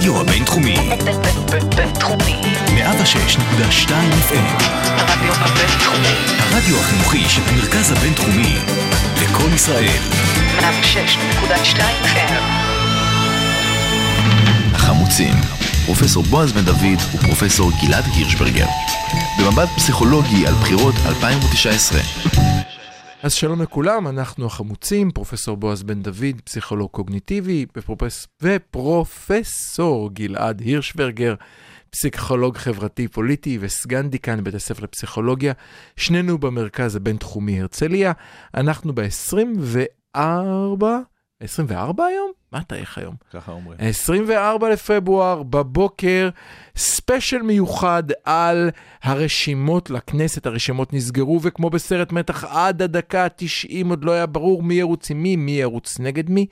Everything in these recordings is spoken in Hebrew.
הרדיו הבינתחומי. בינתחומי. 106.2 FM. הרדיו הבינתחומי. הרדיו החינוכי של המרכז הבינתחומי. לקום ישראל. 106.2 FM. החמוצים. פרופסור בועז בן דוד ופרופסור גלעד הירשברגר. במבט פסיכולוגי על בחירות 2019. אז שלום לכולם, אנחנו החמוצים, פרופסור בועז בן דוד, פסיכולוג קוגניטיבי, ופרופס... ופרופסור גלעד הירשברגר, פסיכולוג חברתי פוליטי וסגן דיקן בית הספר לפסיכולוגיה, שנינו במרכז הבינתחומי הרצליה. אנחנו ב-24, 24 היום? מה אתה איך היום? ככה אומרים. 24 לפברואר בבוקר, ספיישל מיוחד על הרשימות לכנסת, הרשימות נסגרו, וכמו בסרט מתח עד הדקה ה-90 עוד לא היה ברור מי ירוץ עם מי, מי ירוץ נגד מי.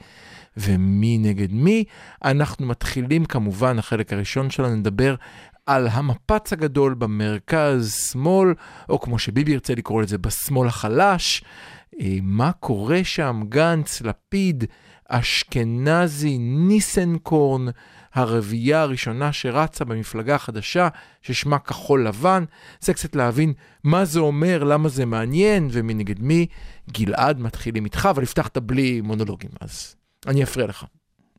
ומי נגד מי. אנחנו מתחילים כמובן, החלק הראשון שלנו נדבר על המפץ הגדול במרכז-שמאל, או כמו שביבי ירצה לקרוא לזה, בשמאל החלש. אה, מה קורה שם? גנץ, לפיד, אשכנזי, ניסנקורן, הרביעייה הראשונה שרצה במפלגה החדשה ששמה כחול לבן. זה קצת להבין מה זה אומר, למה זה מעניין ומי נגד מי. גלעד, מתחילים איתך, אבל הבטחת בלי מונולוגים, אז אני אפריע לך.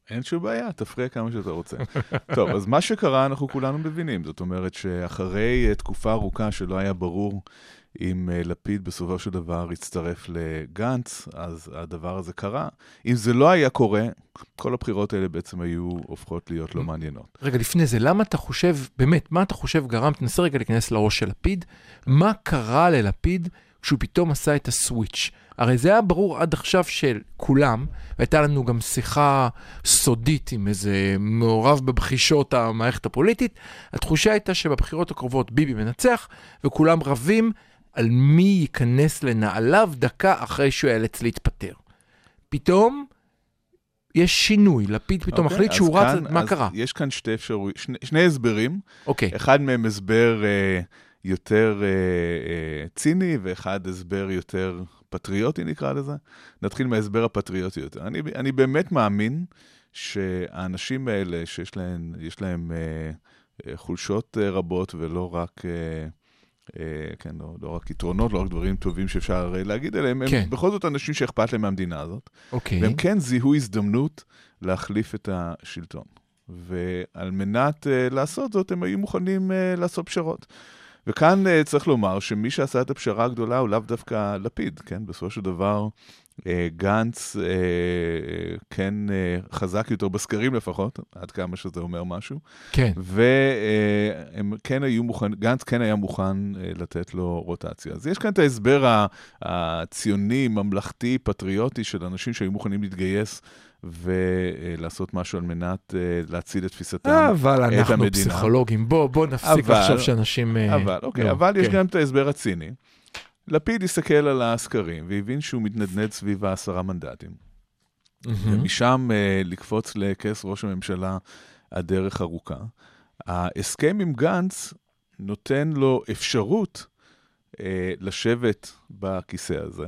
אין שום בעיה, תפריע כמה שאתה רוצה. טוב, אז מה שקרה, אנחנו כולנו מבינים. זאת אומרת שאחרי uh, תקופה ארוכה שלא היה ברור אם uh, לפיד בסופו של דבר יצטרף לגנץ, אז הדבר הזה קרה. אם זה לא היה קורה, כל הבחירות האלה בעצם היו הופכות להיות לא מעניינות. רגע, לפני זה, למה אתה חושב, באמת, מה אתה חושב גרם, תנסה רגע להיכנס לראש של לפיד, מה קרה ללפיד כשהוא פתאום עשה את הסוויץ'? הרי זה היה ברור עד עכשיו של כולם, והייתה לנו גם שיחה סודית עם איזה מעורב בבחישות המערכת הפוליטית. התחושה הייתה שבבחירות הקרובות ביבי מנצח, וכולם רבים על מי ייכנס לנעליו דקה אחרי שהוא ייאלץ להתפטר. פתאום יש שינוי, לפיד פתאום אוקיי, מחליט שהוא רץ, כאן- מה אז קרה? יש כאן שתי אפשרויות, שני, שני הסברים. אוקיי, אחד מהם הסבר אה, יותר אה, אה, ציני, ואחד הסבר יותר פטריוטי, נקרא לזה. נתחיל מההסבר הפטריוטי יותר. אני, אני באמת מאמין שהאנשים האלה, שיש להם, יש להם אה, אה, חולשות אה, רבות ולא רק... אה, אה, כן, לא, לא רק יתרונות, לא רק דברים טובים שאפשר אה, להגיד עליהם, הם כן. בכל זאת אנשים שאכפת להם מהמדינה הזאת. אוקיי. והם כן זיהו הזדמנות להחליף את השלטון. ועל מנת uh, לעשות זאת, הם היו מוכנים uh, לעשות פשרות. וכאן uh, צריך לומר שמי שעשה את הפשרה הגדולה הוא לאו דווקא לפיד, כן? בסופו של דבר, uh, גנץ uh, uh, כן uh, חזק יותר בסקרים לפחות, עד כמה שזה אומר משהו. כן. והם כן היו מוכנים, גנץ כן היה מוכן אה, לתת לו רוטציה. אז יש כאן את ההסבר הציוני, ממלכתי, פטריוטי של אנשים שהיו מוכנים להתגייס ולעשות משהו על מנת אה, להציל את תפיסתם. אבל אנחנו המדינה. פסיכולוגים, בוא, בוא נפסיק אבל- לחשוב שאנשים... אה, אבל, אוקיי, לא, אבל יש כן. גם את ההסבר הציני. לפיד הסתכל על הסקרים והבין שהוא מתנדנד סביב העשרה מנדטים. מהמם. ומשם אה, לקפוץ לכס ראש הממשלה הדרך ארוכה. ההסכם עם גנץ נותן לו אפשרות אה, לשבת בכיסא הזה,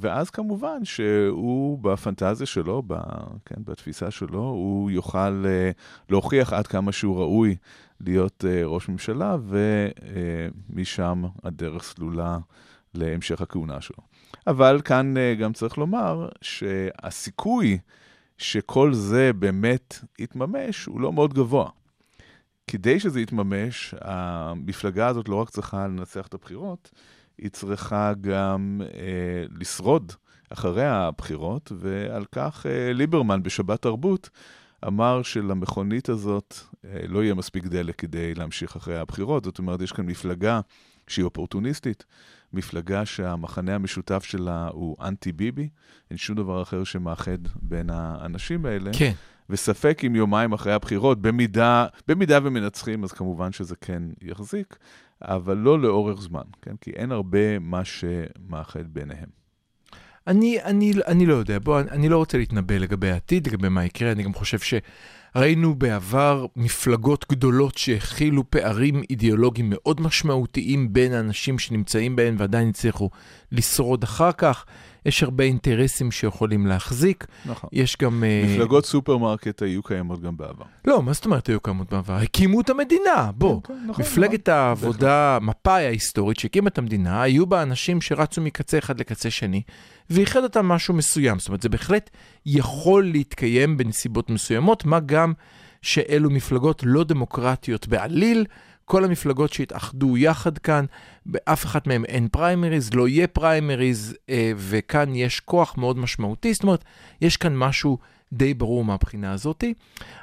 ואז כמובן שהוא בפנטזיה שלו, ב, כן, בתפיסה שלו, הוא יוכל אה, להוכיח עד כמה שהוא ראוי להיות אה, ראש ממשלה, ומשם הדרך סלולה להמשך הכהונה שלו. אבל כאן אה, גם צריך לומר שהסיכוי שכל זה באמת יתממש הוא לא מאוד גבוה. כדי שזה יתממש, המפלגה הזאת לא רק צריכה לנצח את הבחירות, היא צריכה גם אה, לשרוד אחרי הבחירות, ועל כך אה, ליברמן בשבת תרבות אמר שלמכונית הזאת אה, לא יהיה מספיק דלק כדי להמשיך אחרי הבחירות. זאת אומרת, יש כאן מפלגה שהיא אופורטוניסטית, מפלגה שהמחנה המשותף שלה הוא אנטי-ביבי, אין שום דבר אחר שמאחד בין האנשים האלה. כן. וספק אם יומיים אחרי הבחירות, במידה, במידה ומנצחים, אז כמובן שזה כן יחזיק, אבל לא לאורך זמן, כן? כי אין הרבה מה שמאחד ביניהם. אני, אני, אני לא יודע, בוא, אני לא רוצה להתנבא לגבי העתיד, לגבי מה יקרה, אני גם חושב שראינו בעבר מפלגות גדולות שהכילו פערים אידיאולוגיים מאוד משמעותיים בין האנשים שנמצאים בהן ועדיין הצליחו לשרוד אחר כך. יש הרבה אינטרסים שיכולים להחזיק, נכון. יש גם... אה, מפלגות סופרמרקט היו קיימות גם בעבר. לא, מה זאת אומרת היו קיימות בעבר? הקימו את המדינה, בוא. כן, נכון, מפלגת העבודה, מפא"י ההיסטורית שהקימה את המדינה, היו בה אנשים שרצו מקצה אחד לקצה שני, ואיחד אותם משהו מסוים. זאת אומרת, זה בהחלט יכול להתקיים בנסיבות מסוימות, מה גם שאלו מפלגות לא דמוקרטיות בעליל. כל המפלגות שהתאחדו יחד כאן, באף אחת מהן אין פריימריז, לא יהיה פריימריז, אה, וכאן יש כוח מאוד משמעותי. זאת אומרת, יש כאן משהו די ברור מהבחינה הזאת.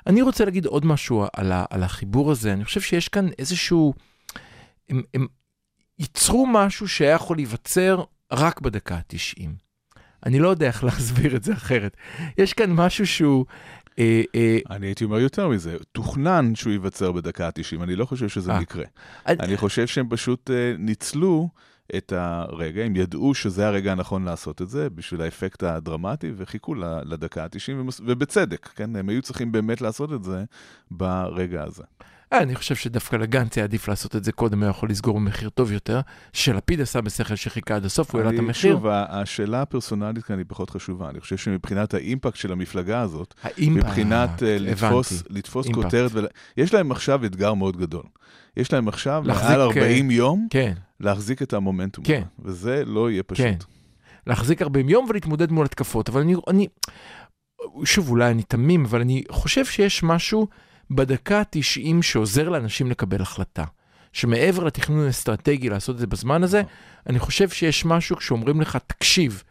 אני רוצה להגיד עוד משהו על, ה, על החיבור הזה. אני חושב שיש כאן איזשהו... הם, הם ייצרו משהו שהיה יכול להיווצר רק בדקה ה-90. אני לא יודע איך להסביר את זה אחרת. יש כאן משהו שהוא... אה, אה, אני הייתי אומר יותר מזה, תוכנן שהוא ייווצר בדקה ה-90, אני לא חושב שזה אה. מקרה. אני- חושב שהם פשוט ניצלו את הרגע, הם ידעו שזה הרגע הנכון לעשות את זה, בשביל האפקט הדרמטי, וחיכו לדקה ה-90, ובצדק, כן? הם היו צריכים באמת לעשות את זה ברגע הזה. אה, אני חושב שדווקא לגנץ היה עדיף לעשות את זה קודם, היה יכול לסגור במחיר טוב יותר, שלפיד עשה בשכל שחיכה עד הסוף, הוא העלה את המחיר. שוב, השאלה הפרסונלית כאן היא פחות חשובה. אני חושב שמבחינת האימפקט של המפלגה הזאת, האימפקט, מבחינת אה, לתפוס. לתפוס. כותרת, ול... יש להם עכשיו אתגר מאוד גדול. יש להם עכשיו מעל 40 יום כן, להחזיק את המומנטום. כן. וזה לא יהיה פשוט. כן. להחזיק 40 יום ולהתמודד מול התקפות, אבל אני, אני, שוב, אולי אני תמים, אבל אני חושב שיש משהו בדקה ה-90 שעוזר לאנשים לקבל החלטה. שמעבר לתכנון האסטרטגי לעשות את זה בזמן הזה, אני חושב שיש משהו כשאומרים לך, תקשיב,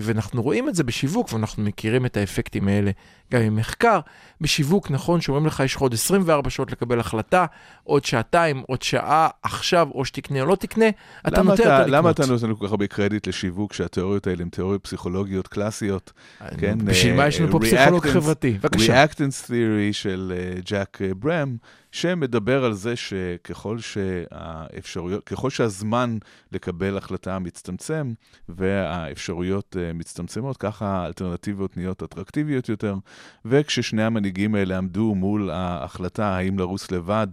ואנחנו רואים את זה בשיווק, ואנחנו מכירים את האפקטים האלה גם ממחקר. בשיווק, נכון, שאומרים לך, יש לך עוד 24 שעות לקבל החלטה, עוד שעתיים, עוד שעה, עכשיו, או שתקנה או לא תקנה, אתה נוטה אתה, יותר למה לקנות. אתה נותן כל כך הרבה קרדיט לשיווק כשהתיאוריות האלה הן תיאוריות פסיכולוגיות קלאסיות? כן, בשביל אה, מה יש לנו פה reactance- פסיכולוג חברתי? בבקשה. Reactance Theory של אה, אה, ברם, שמדבר על זה שככל שהאפשרויות, ככל שהזמן לקבל החלטה מצטמצם והאפשרויות אה, מצטמצמות, ככה האלטרנטיביות נהיות אטרקטיביות יותר, וכששני המנהיגים האלה עמדו מול ההחלטה האם לרוץ לבד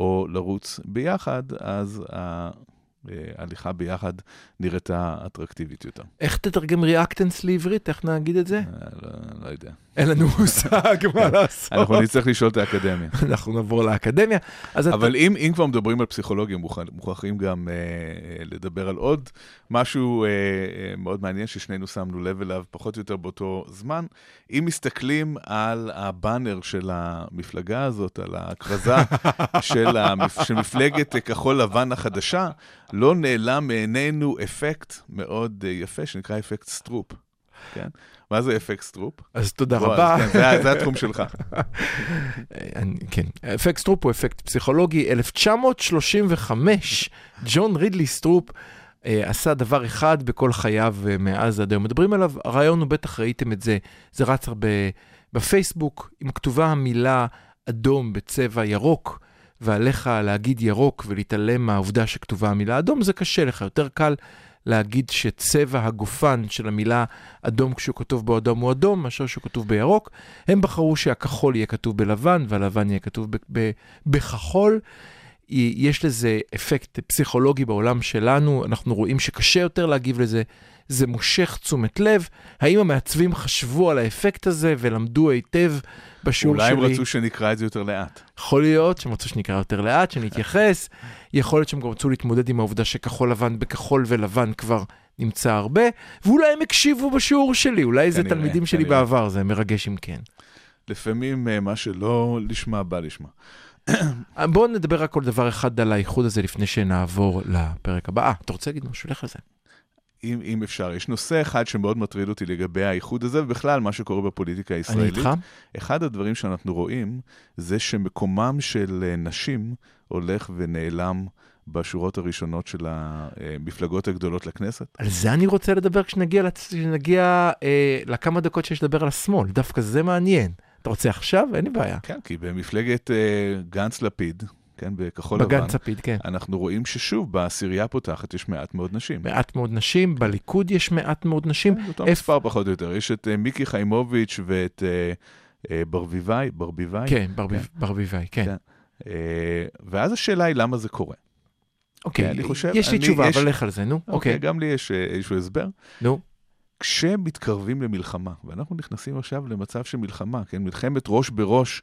או לרוץ ביחד, אז ה- ההליכה ביחד נראתה אטרקטיבית יותר. איך תתרגם ריאקטנס לעברית? איך נגיד את זה? אה, לא, לא יודע. אין לנו מושג מה לעשות. אנחנו נצטרך לשאול את האקדמיה. אנחנו נעבור לאקדמיה. אבל אם, כבר מדברים על פסיכולוגיה, מוכרח- מוכרחים גם אה, אה, לדבר על עוד משהו מאוד מעניין ששנינו שמנו לב אליו פחות או יותר באותו זמן. אם מסתכלים על הבאנר של המפלגה הזאת, על הכרזה של, מפלגת כחול לבן החדשה, לא נעלם מעינינו אפקט מאוד אה, יפה שנקרא אפקט סטרופ. כן? מה זה אפקט סטרופ? אז תודה בוא, רבה. אז כן, זה, זה התחום שלך. אני- כן, אפקט סטרופ הוא אפקט פסיכולוגי. 1935, ג'ון רידלי סטרופ אה, עשה דבר אחד בכל חייו אה, מאז עד היום. מדברים עליו, הרעיון הוא, בטח ראיתם את זה, זה רץ הרבה בפייסבוק, עם כתובה המילה אדום בצבע ירוק, ועליך להגיד ירוק ולהתעלם מהעובדה שכתובה המילה אדום, זה קשה לך, יותר קל. להגיד שצבע הגופן של המילה אדום כשהוא כתוב בו אדום הוא אדום, מאשר שהוא כתוב בירוק. הם בחרו שהכחול יהיה כתוב בלבן והלבן יהיה כתוב בכחול. יש לזה אפקט פסיכולוגי בעולם שלנו, אנחנו רואים שקשה יותר להגיב לזה, זה מושך תשומת לב. האם המעצבים חשבו על האפקט הזה ולמדו היטב בשיעור אולי שלי? הם רצו שנקרא את זה יותר לאט. יכול להיות שהם רצו שנקרא יותר לאט, שנתייחס. יכול להיות שהם גם רצו להתמודד עם העובדה שכחול לבן בכחול ולבן כבר נמצא הרבה, ואולי הם הקשיבו בשיעור שלי, אולי זה תלמידים שלי כנראה. בעבר, זה מרגש אם כן. לפעמים אה, מה שלא לשמה בא לשמה. בואו נדבר רק על דבר אחד על האיחוד הזה לפני שנעבור לפרק הבא. אה, אתה רוצה להגיד משהו? לך על זה. אם, אם אפשר, יש נושא אחד שמאוד מטריד אותי לגבי האיחוד הזה, ובכלל מה שקורה בפוליטיקה אני הישראלית. איתך? אחד הדברים שאנחנו רואים, זה שמקומם של אה, נשים הולך ונעלם בשורות הראשונות של המפלגות הגדולות לכנסת. על זה אני רוצה לדבר כשנגיע. כשנגיע אה, לכמה דקות שיש לדבר על השמאל, דווקא זה מעניין. אתה רוצה עכשיו? אין לי בעיה. כן, כי במפלגת אה, גנץ-לפיד, כן, בכחול לבן, בגן צפיד, כן. אנחנו רואים ששוב, בעשירייה הפותחת יש מעט מאוד נשים. מעט מאוד נשים, בליכוד יש מעט מאוד נשים. כן, אותו מספר פחות או יותר. יש את אה, מיקי חיימוביץ' ואת אה, אה, ברביבאי, ברביבאי. כן, ברביב- ברביבאי, כן. כן. ואז השאלה היא למה זה קורה. אוקיי, אני חושב- יש לי אני- תשובה, יש- אבל לך על זה, נו. אוקיי, אוקיי, גם לי יש איזשהו הסבר. נו. כשמתקרבים למלחמה, ואנחנו נכנסים עכשיו למצב של מלחמה, כן? מלחמת ראש בראש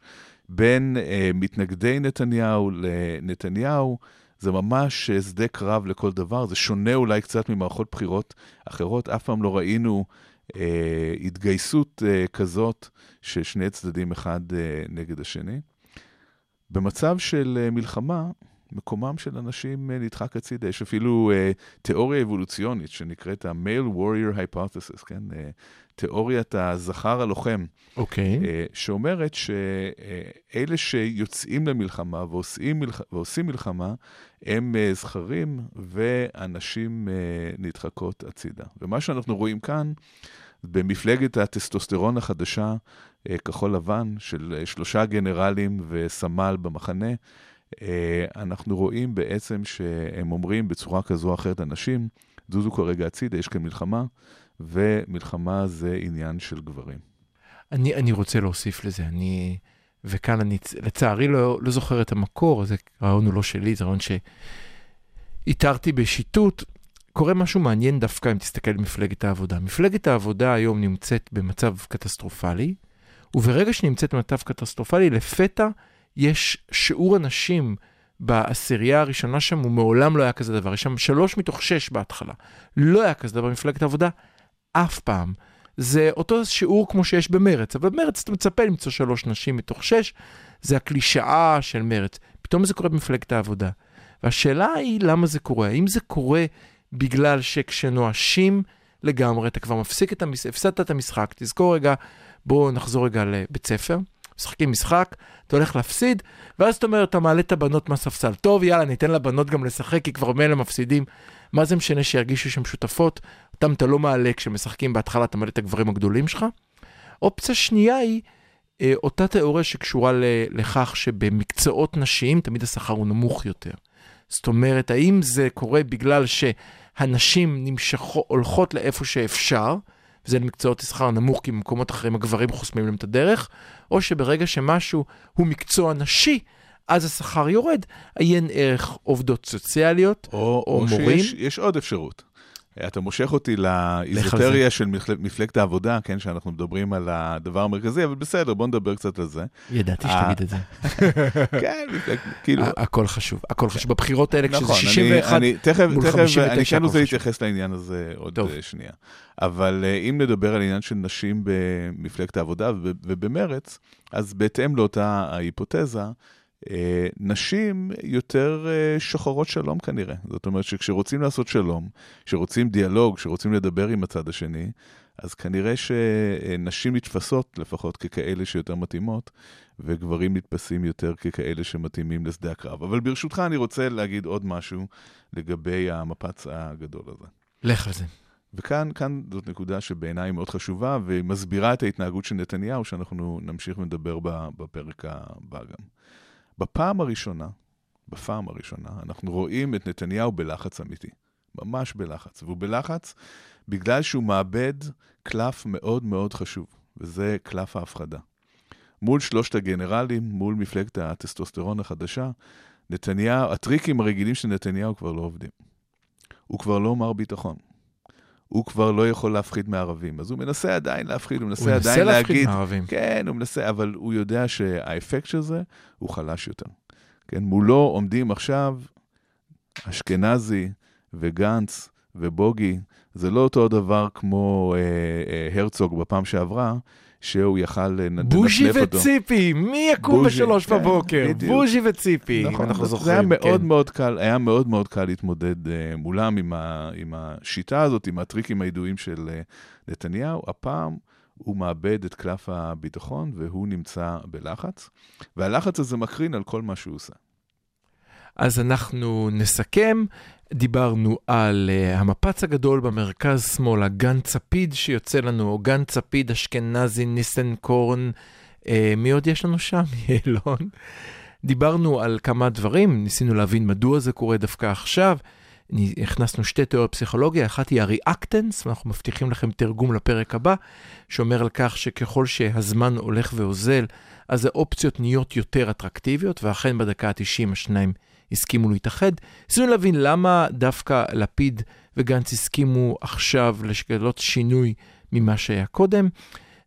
בין אה, מתנגדי נתניהו לנתניהו, זה ממש שדה קרב לכל דבר, זה שונה אולי קצת ממערכות בחירות אחרות, אף פעם לא ראינו אה, התגייסות אה, כזאת של שני צדדים אחד אה, נגד השני. במצב של אה, מלחמה, מקומם של אנשים אה, נדחק הצידה. יש אפילו אה, תיאוריה אבולוציונית שנקראת ה-male warrior hypothesis, כן? אה, תיאוריית הזכר הלוחם, אוקיי. אה, שאומרת שאלה שיוצאים למלחמה ועושים, מלח... ועושים מלחמה, הם אה, זכרים והנשים אה, נדחקות הצידה. ומה שאנחנו רואים כאן, במפלגת הטסטוסטרון החדשה, כחול לבן, של שלושה גנרלים וסמל במחנה, אנחנו רואים בעצם שהם אומרים בצורה כזו או אחרת אנשים, זוזו כרגע הצידה, יש כאן מלחמה, ומלחמה זה עניין של גברים. אני, אני רוצה להוסיף לזה, אני, וכאן אני לצערי לא, לא זוכר את המקור, זה רעיון הוא לא שלי, זה רעיון שאיתרתי בשיטוט. קורה משהו מעניין דווקא אם תסתכל על מפלגת העבודה. מפלגת העבודה היום נמצאת במצב קטסטרופלי, וברגע שנמצאת במצב קטסטרופלי, לפתע יש שיעור אנשים בעשירייה הראשונה שם, ומעולם לא היה כזה דבר. יש שם שלוש מתוך שש בהתחלה. לא היה כזה דבר במפלגת העבודה אף פעם. זה אותו שיעור כמו שיש במרץ, אבל במרץ אתה מצפה למצוא שלוש נשים מתוך שש, זה הקלישאה של מרץ. פתאום זה קורה במפלגת העבודה. והשאלה היא למה זה קורה. האם זה קורה בגלל שכשנואשים לגמרי, אתה כבר מפסיק את המשחק, הפסדת את המשחק, תזכור רגע, בואו נחזור רגע לבית ספר, משחקים משחק, אתה הולך להפסיד, ואז אתה אומר, אתה מעלה את הבנות מהספסל. טוב, יאללה, ניתן לבנות גם לשחק, כי כבר מילא מפסידים. מה זה משנה שירגישו שהן שותפות? אותם אתה לא מעלה כשמשחקים בהתחלה, אתה מעלה את הגברים הגדולים שלך. אופציה שנייה היא אה, אותה תיאוריה שקשורה ל- לכך שבמקצועות נשיים תמיד השכר הוא נמוך יותר. זאת אומרת, האם זה קורה בגלל שהנשים נמשכו, הולכות לאיפה שאפשר, וזה למקצועות השכר נמוך כי במקומות אחרים הגברים חוסמים להם את הדרך, או שברגע שמשהו הוא מקצוע נשי, אז השכר יורד, עיין ערך עובדות סוציאליות, או, או או מורים. שיש יש עוד אפשרות. אתה מושך אותי לאיזוטריה של מפל- מפלגת העבודה, כן, שאנחנו מדברים על הדבר המרכזי, אבל בסדר, בוא נדבר קצת על זה. ידעתי אה. שתגיד את זה. כן, כאילו, הכל חשוב, הכל חשוב. בבחירות האלה, כשזה נכון, 61, אני, אני תכף, מול תכף, 59 אני כן רוצה. להתייחס לעניין הזה עוד. אה, שנייה. אבל אה, אם נדבר על עניין של נשים במפלגת העבודה וב- ובמרץ, אז בהתאם לאותה ההיפותזה, אה, נשים יותר אה, שוחרות שלום כנראה. זאת אומרת שכשרוצים לעשות שלום, כשרוצים דיאלוג, כשרוצים לדבר עם הצד השני, אז כנראה שנשים נתפסות לפחות ככאלה שיותר מתאימות, וגברים נתפסים יותר ככאלה שמתאימים לשדה הקרב. אבל ברשותך אני רוצה להגיד עוד משהו לגבי המפץ הגדול הזה. לך על זה. וכאן כאן זאת נקודה שבעיניי היא מאוד חשובה, והיא מסבירה את ההתנהגות של נתניהו, שאנחנו נמשיך ונדבר בה בפרק הבא גם. בפעם הראשונה, בפעם הראשונה, אנחנו רואים את נתניהו בלחץ אמיתי. ממש בלחץ. והוא בלחץ בגלל שהוא מאבד קלף מאוד מאוד חשוב, וזה קלף ההפחדה. מול שלושת הגנרלים, מול מפלגת הטסטוסטרון החדשה, נתניהו, הטריקים הרגילים של נתניהו כבר לא עובדים. הוא כבר לא מר ביטחון. הוא כבר לא יכול להפחיד מערבים. אז הוא מנסה עדיין להפחיד, הוא מנסה הוא מנסה עדיין להפחיד להגיד... מערבים. כן, הוא מנסה, אבל הוא יודע שהאפקט של זה הוא חלש יותר. כן, מולו עומדים עכשיו אשכנזי וגנץ ובוגי. זה לא אותו דבר כמו אה, אה, הרצוג בפעם שעברה, שהוא יכל אה, בוז'י לנפנף אותו. וציפי, מי יקום בוז'י, בשלוש כן, בבוקר? בדיוק. בוז'י וציפי, אם נכון, אנחנו זה- זוכרים. זה היה מאוד כן. מאוד קל, היה מאוד מאוד קל להתמודד uh, מולם עם, ה, עם השיטה הזאת, עם הטריקים הידועים של uh, נתניהו. הפעם הוא מאבד את קלף הביטחון והוא נמצא בלחץ, והלחץ הזה מקרין על כל מה שהוא עושה. אז אנחנו נסכם. דיברנו על uh, המפץ הגדול במרכז שמאל, הגנץ לפיד שיוצא לנו, או גנץ לפיד אשכנזי ניסנקורן, uh, מי עוד יש לנו שם? יעלון. דיברנו על כמה דברים, ניסינו להבין מדוע זה קורה דווקא עכשיו. הכנסנו שתי תיאוריות פסיכולוגיה, אחת היא הריאקטנס, ואנחנו מבטיחים לכם תרגום לפרק הבא, שאומר על כך שככל שהזמן הולך ואוזל, אז האופציות נהיות יותר אטרקטיביות, ואכן בדקה ה-90 השניים הסכימו להתאחד. ניסינו להבין למה דווקא לפיד וגנץ הסכימו עכשיו לשקלות שינוי ממה שהיה קודם.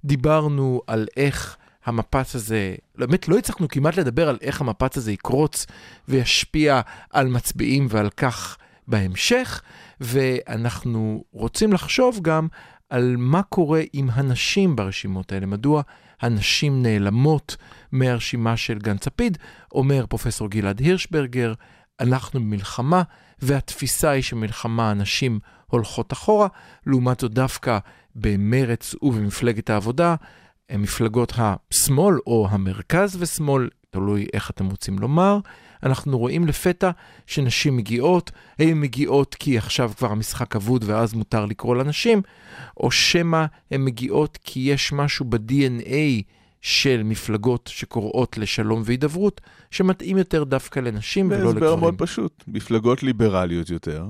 דיברנו על איך המפץ הזה, באמת לא הצלחנו כמעט לדבר על איך המפץ הזה יקרוץ וישפיע על מצביעים ועל כך בהמשך, ואנחנו רוצים לחשוב גם על מה קורה עם הנשים ברשימות האלה, מדוע הנשים נעלמות מהרשימה של גנץ לפיד, אומר פרופסור גלעד הירשברגר, אנחנו במלחמה, והתפיסה היא שמלחמה הנשים הולכות אחורה, לעומת זאת דווקא במרץ ובמפלגת העבודה, מפלגות השמאל או המרכז ושמאל, תלוי איך אתם רוצים לומר, אנחנו רואים לפתע שנשים מגיעות, הן מגיעות כי עכשיו כבר המשחק אבוד ואז מותר לקרוא לנשים, או שמא הן מגיעות כי יש משהו ב-DNA של מפלגות שקוראות לשלום והידברות, שמתאים יותר דווקא לנשים ולא לגברים. בהסבר מאוד פשוט, מפלגות ליברליות יותר.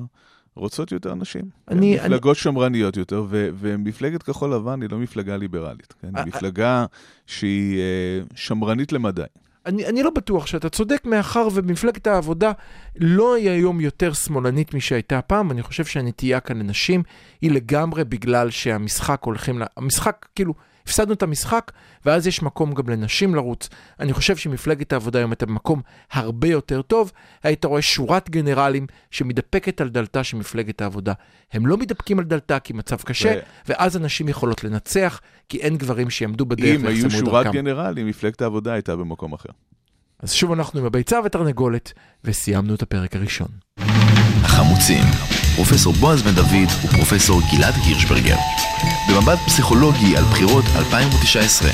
רוצות יותר נשים. אני, מפלגות אני... שמרניות יותר, ו- ומפלגת כחול לבן היא לא מפלגה ליברלית, כן? היא מפלגה שהיא uh, שמרנית למדי. אני, אני לא בטוח שאתה צודק, מאחר ומפלגת העבודה לא היא היום יותר שמאלנית משהייתה פעם. אני חושב שהנטייה כאן לנשים היא לגמרי בגלל שהמשחק הולכים, לה, המשחק כאילו... הפסדנו את המשחק, ואז יש מקום גם לנשים לרוץ. אני חושב שמפלגת העבודה היום הייתה במקום הרבה יותר טוב. היית רואה שורת גנרלים שמתדפקת על דלתה של מפלגת העבודה. הם לא מתדפקים על דלתה כי מצב קשה, ו... ואז הנשים יכולות לנצח, כי אין גברים שיעמדו בדרך אם היו שורת דרכם. גנרלים, מפלגת העבודה הייתה במקום אחר. אז שוב אנחנו עם הביצה ותרנגולת, וסיימנו את הפרק הראשון. החמוצים, פרופסור בועז בן דוד ופרופסור גלעד הירשברגר. במבט פסיכולוגי על בחירות 2019.